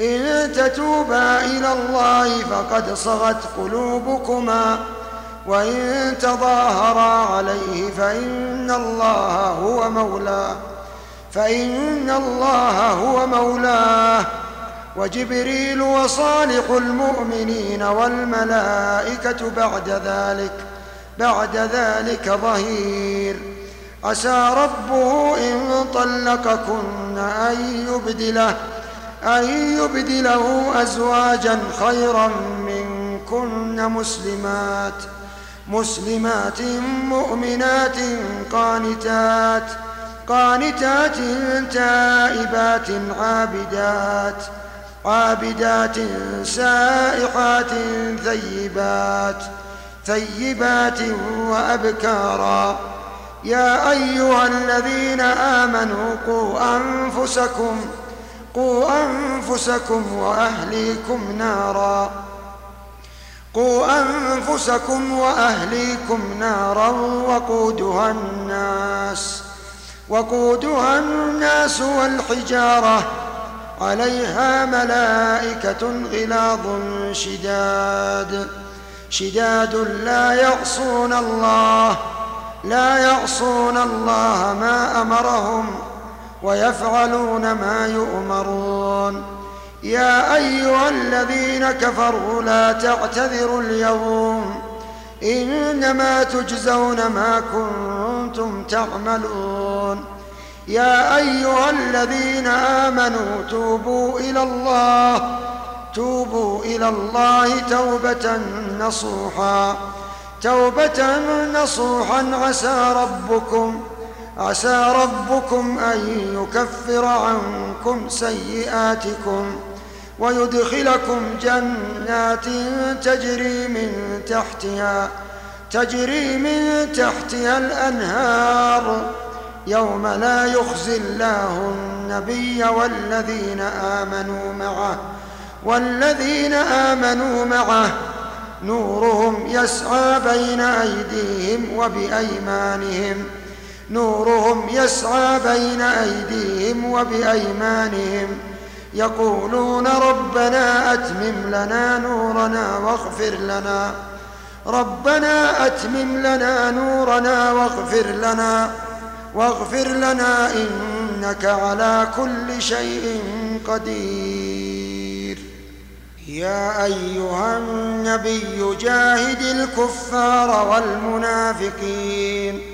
إن تتوبا إلى الله فقد صغت قلوبكما وإن تظاهرا عليه فإن الله هو مولاه فإن الله هو مولاه وجبريل وصالح المؤمنين والملائكة بعد ذلك بعد ذلك ظهير. عسى ربه إن طلقكن أن يبدله. أن يبدله أزواجا خيرا منكن مسلمات مسلمات مؤمنات قانتات قانتات تائبات عابدات عابدات سائحات ثيبات ثيبات وأبكارا. يا أيها الذين آمنوا قوا أنفسكم قوا أنفسكم وأهليكم نارا. قوا أنفسكم وأهليكم نارا وقودها الناس وقودها الناس والحجارة. عليها ملائكة غلاظ شداد. شداد لا يعصون الله لا يعصون الله ما أمرهم. ويفعلون ما يؤمرون. يا أيها الذين كفروا لا تعتذروا اليوم. إنما تجزون ما كنتم تعملون. يا أيها الذين آمنوا توبوا إلى الله. توبوا إلى الله توبة نصوحا. توبة نصوحا عسى ربكم. عسى ربكم أن يكفر عنكم سيئاتكم ويدخلكم جنات تجري من تحتها تجري من تحتها الأنهار. يوم لا يخزي الله النبي والذين آمنوا معه والذين آمنوا معه. نورهم يسعى بين أيديهم وبأيمانهم. نورهم يسعى بين أيديهم وبأيمانهم. يقولون ربنا أتمم لنا نورنا واغفر لنا. ربنا أتمم لنا نورنا واغفر لنا. واغفر لنا إنك على كل شيء قدير. يا أيها النبي جاهد الكفار والمنافقين.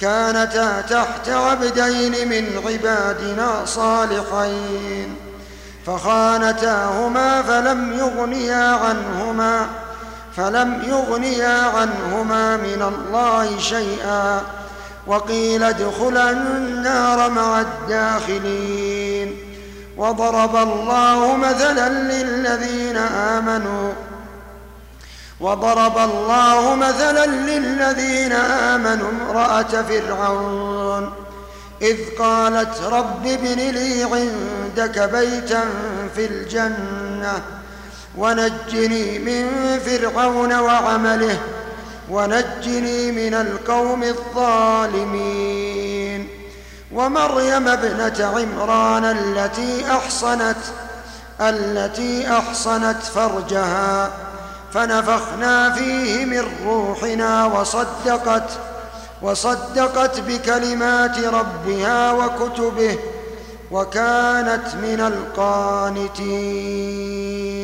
كانتا تحت عبدين من عبادنا صالحين فخانتاهما فلم يغنيا عنهما فلم يغنيا عنهما من الله شيئا وقيل ادخلا النار مع الداخلين وضرب الله مثلا للذين آمنوا وضرب الله مثلا للذين آمنوا امرأة فرعون. إذ قالت رب ابن لي عندك بيتا في الجنة ونجني من فرعون وعمله ونجني من القوم الظالمين. ومريم ابنة عمران التي أحصنت التي أحصنت فرجها. فنفخنا فيه من روحنا وصدقت وصدقت بكلمات ربها وكتبه وكانت من القانتين.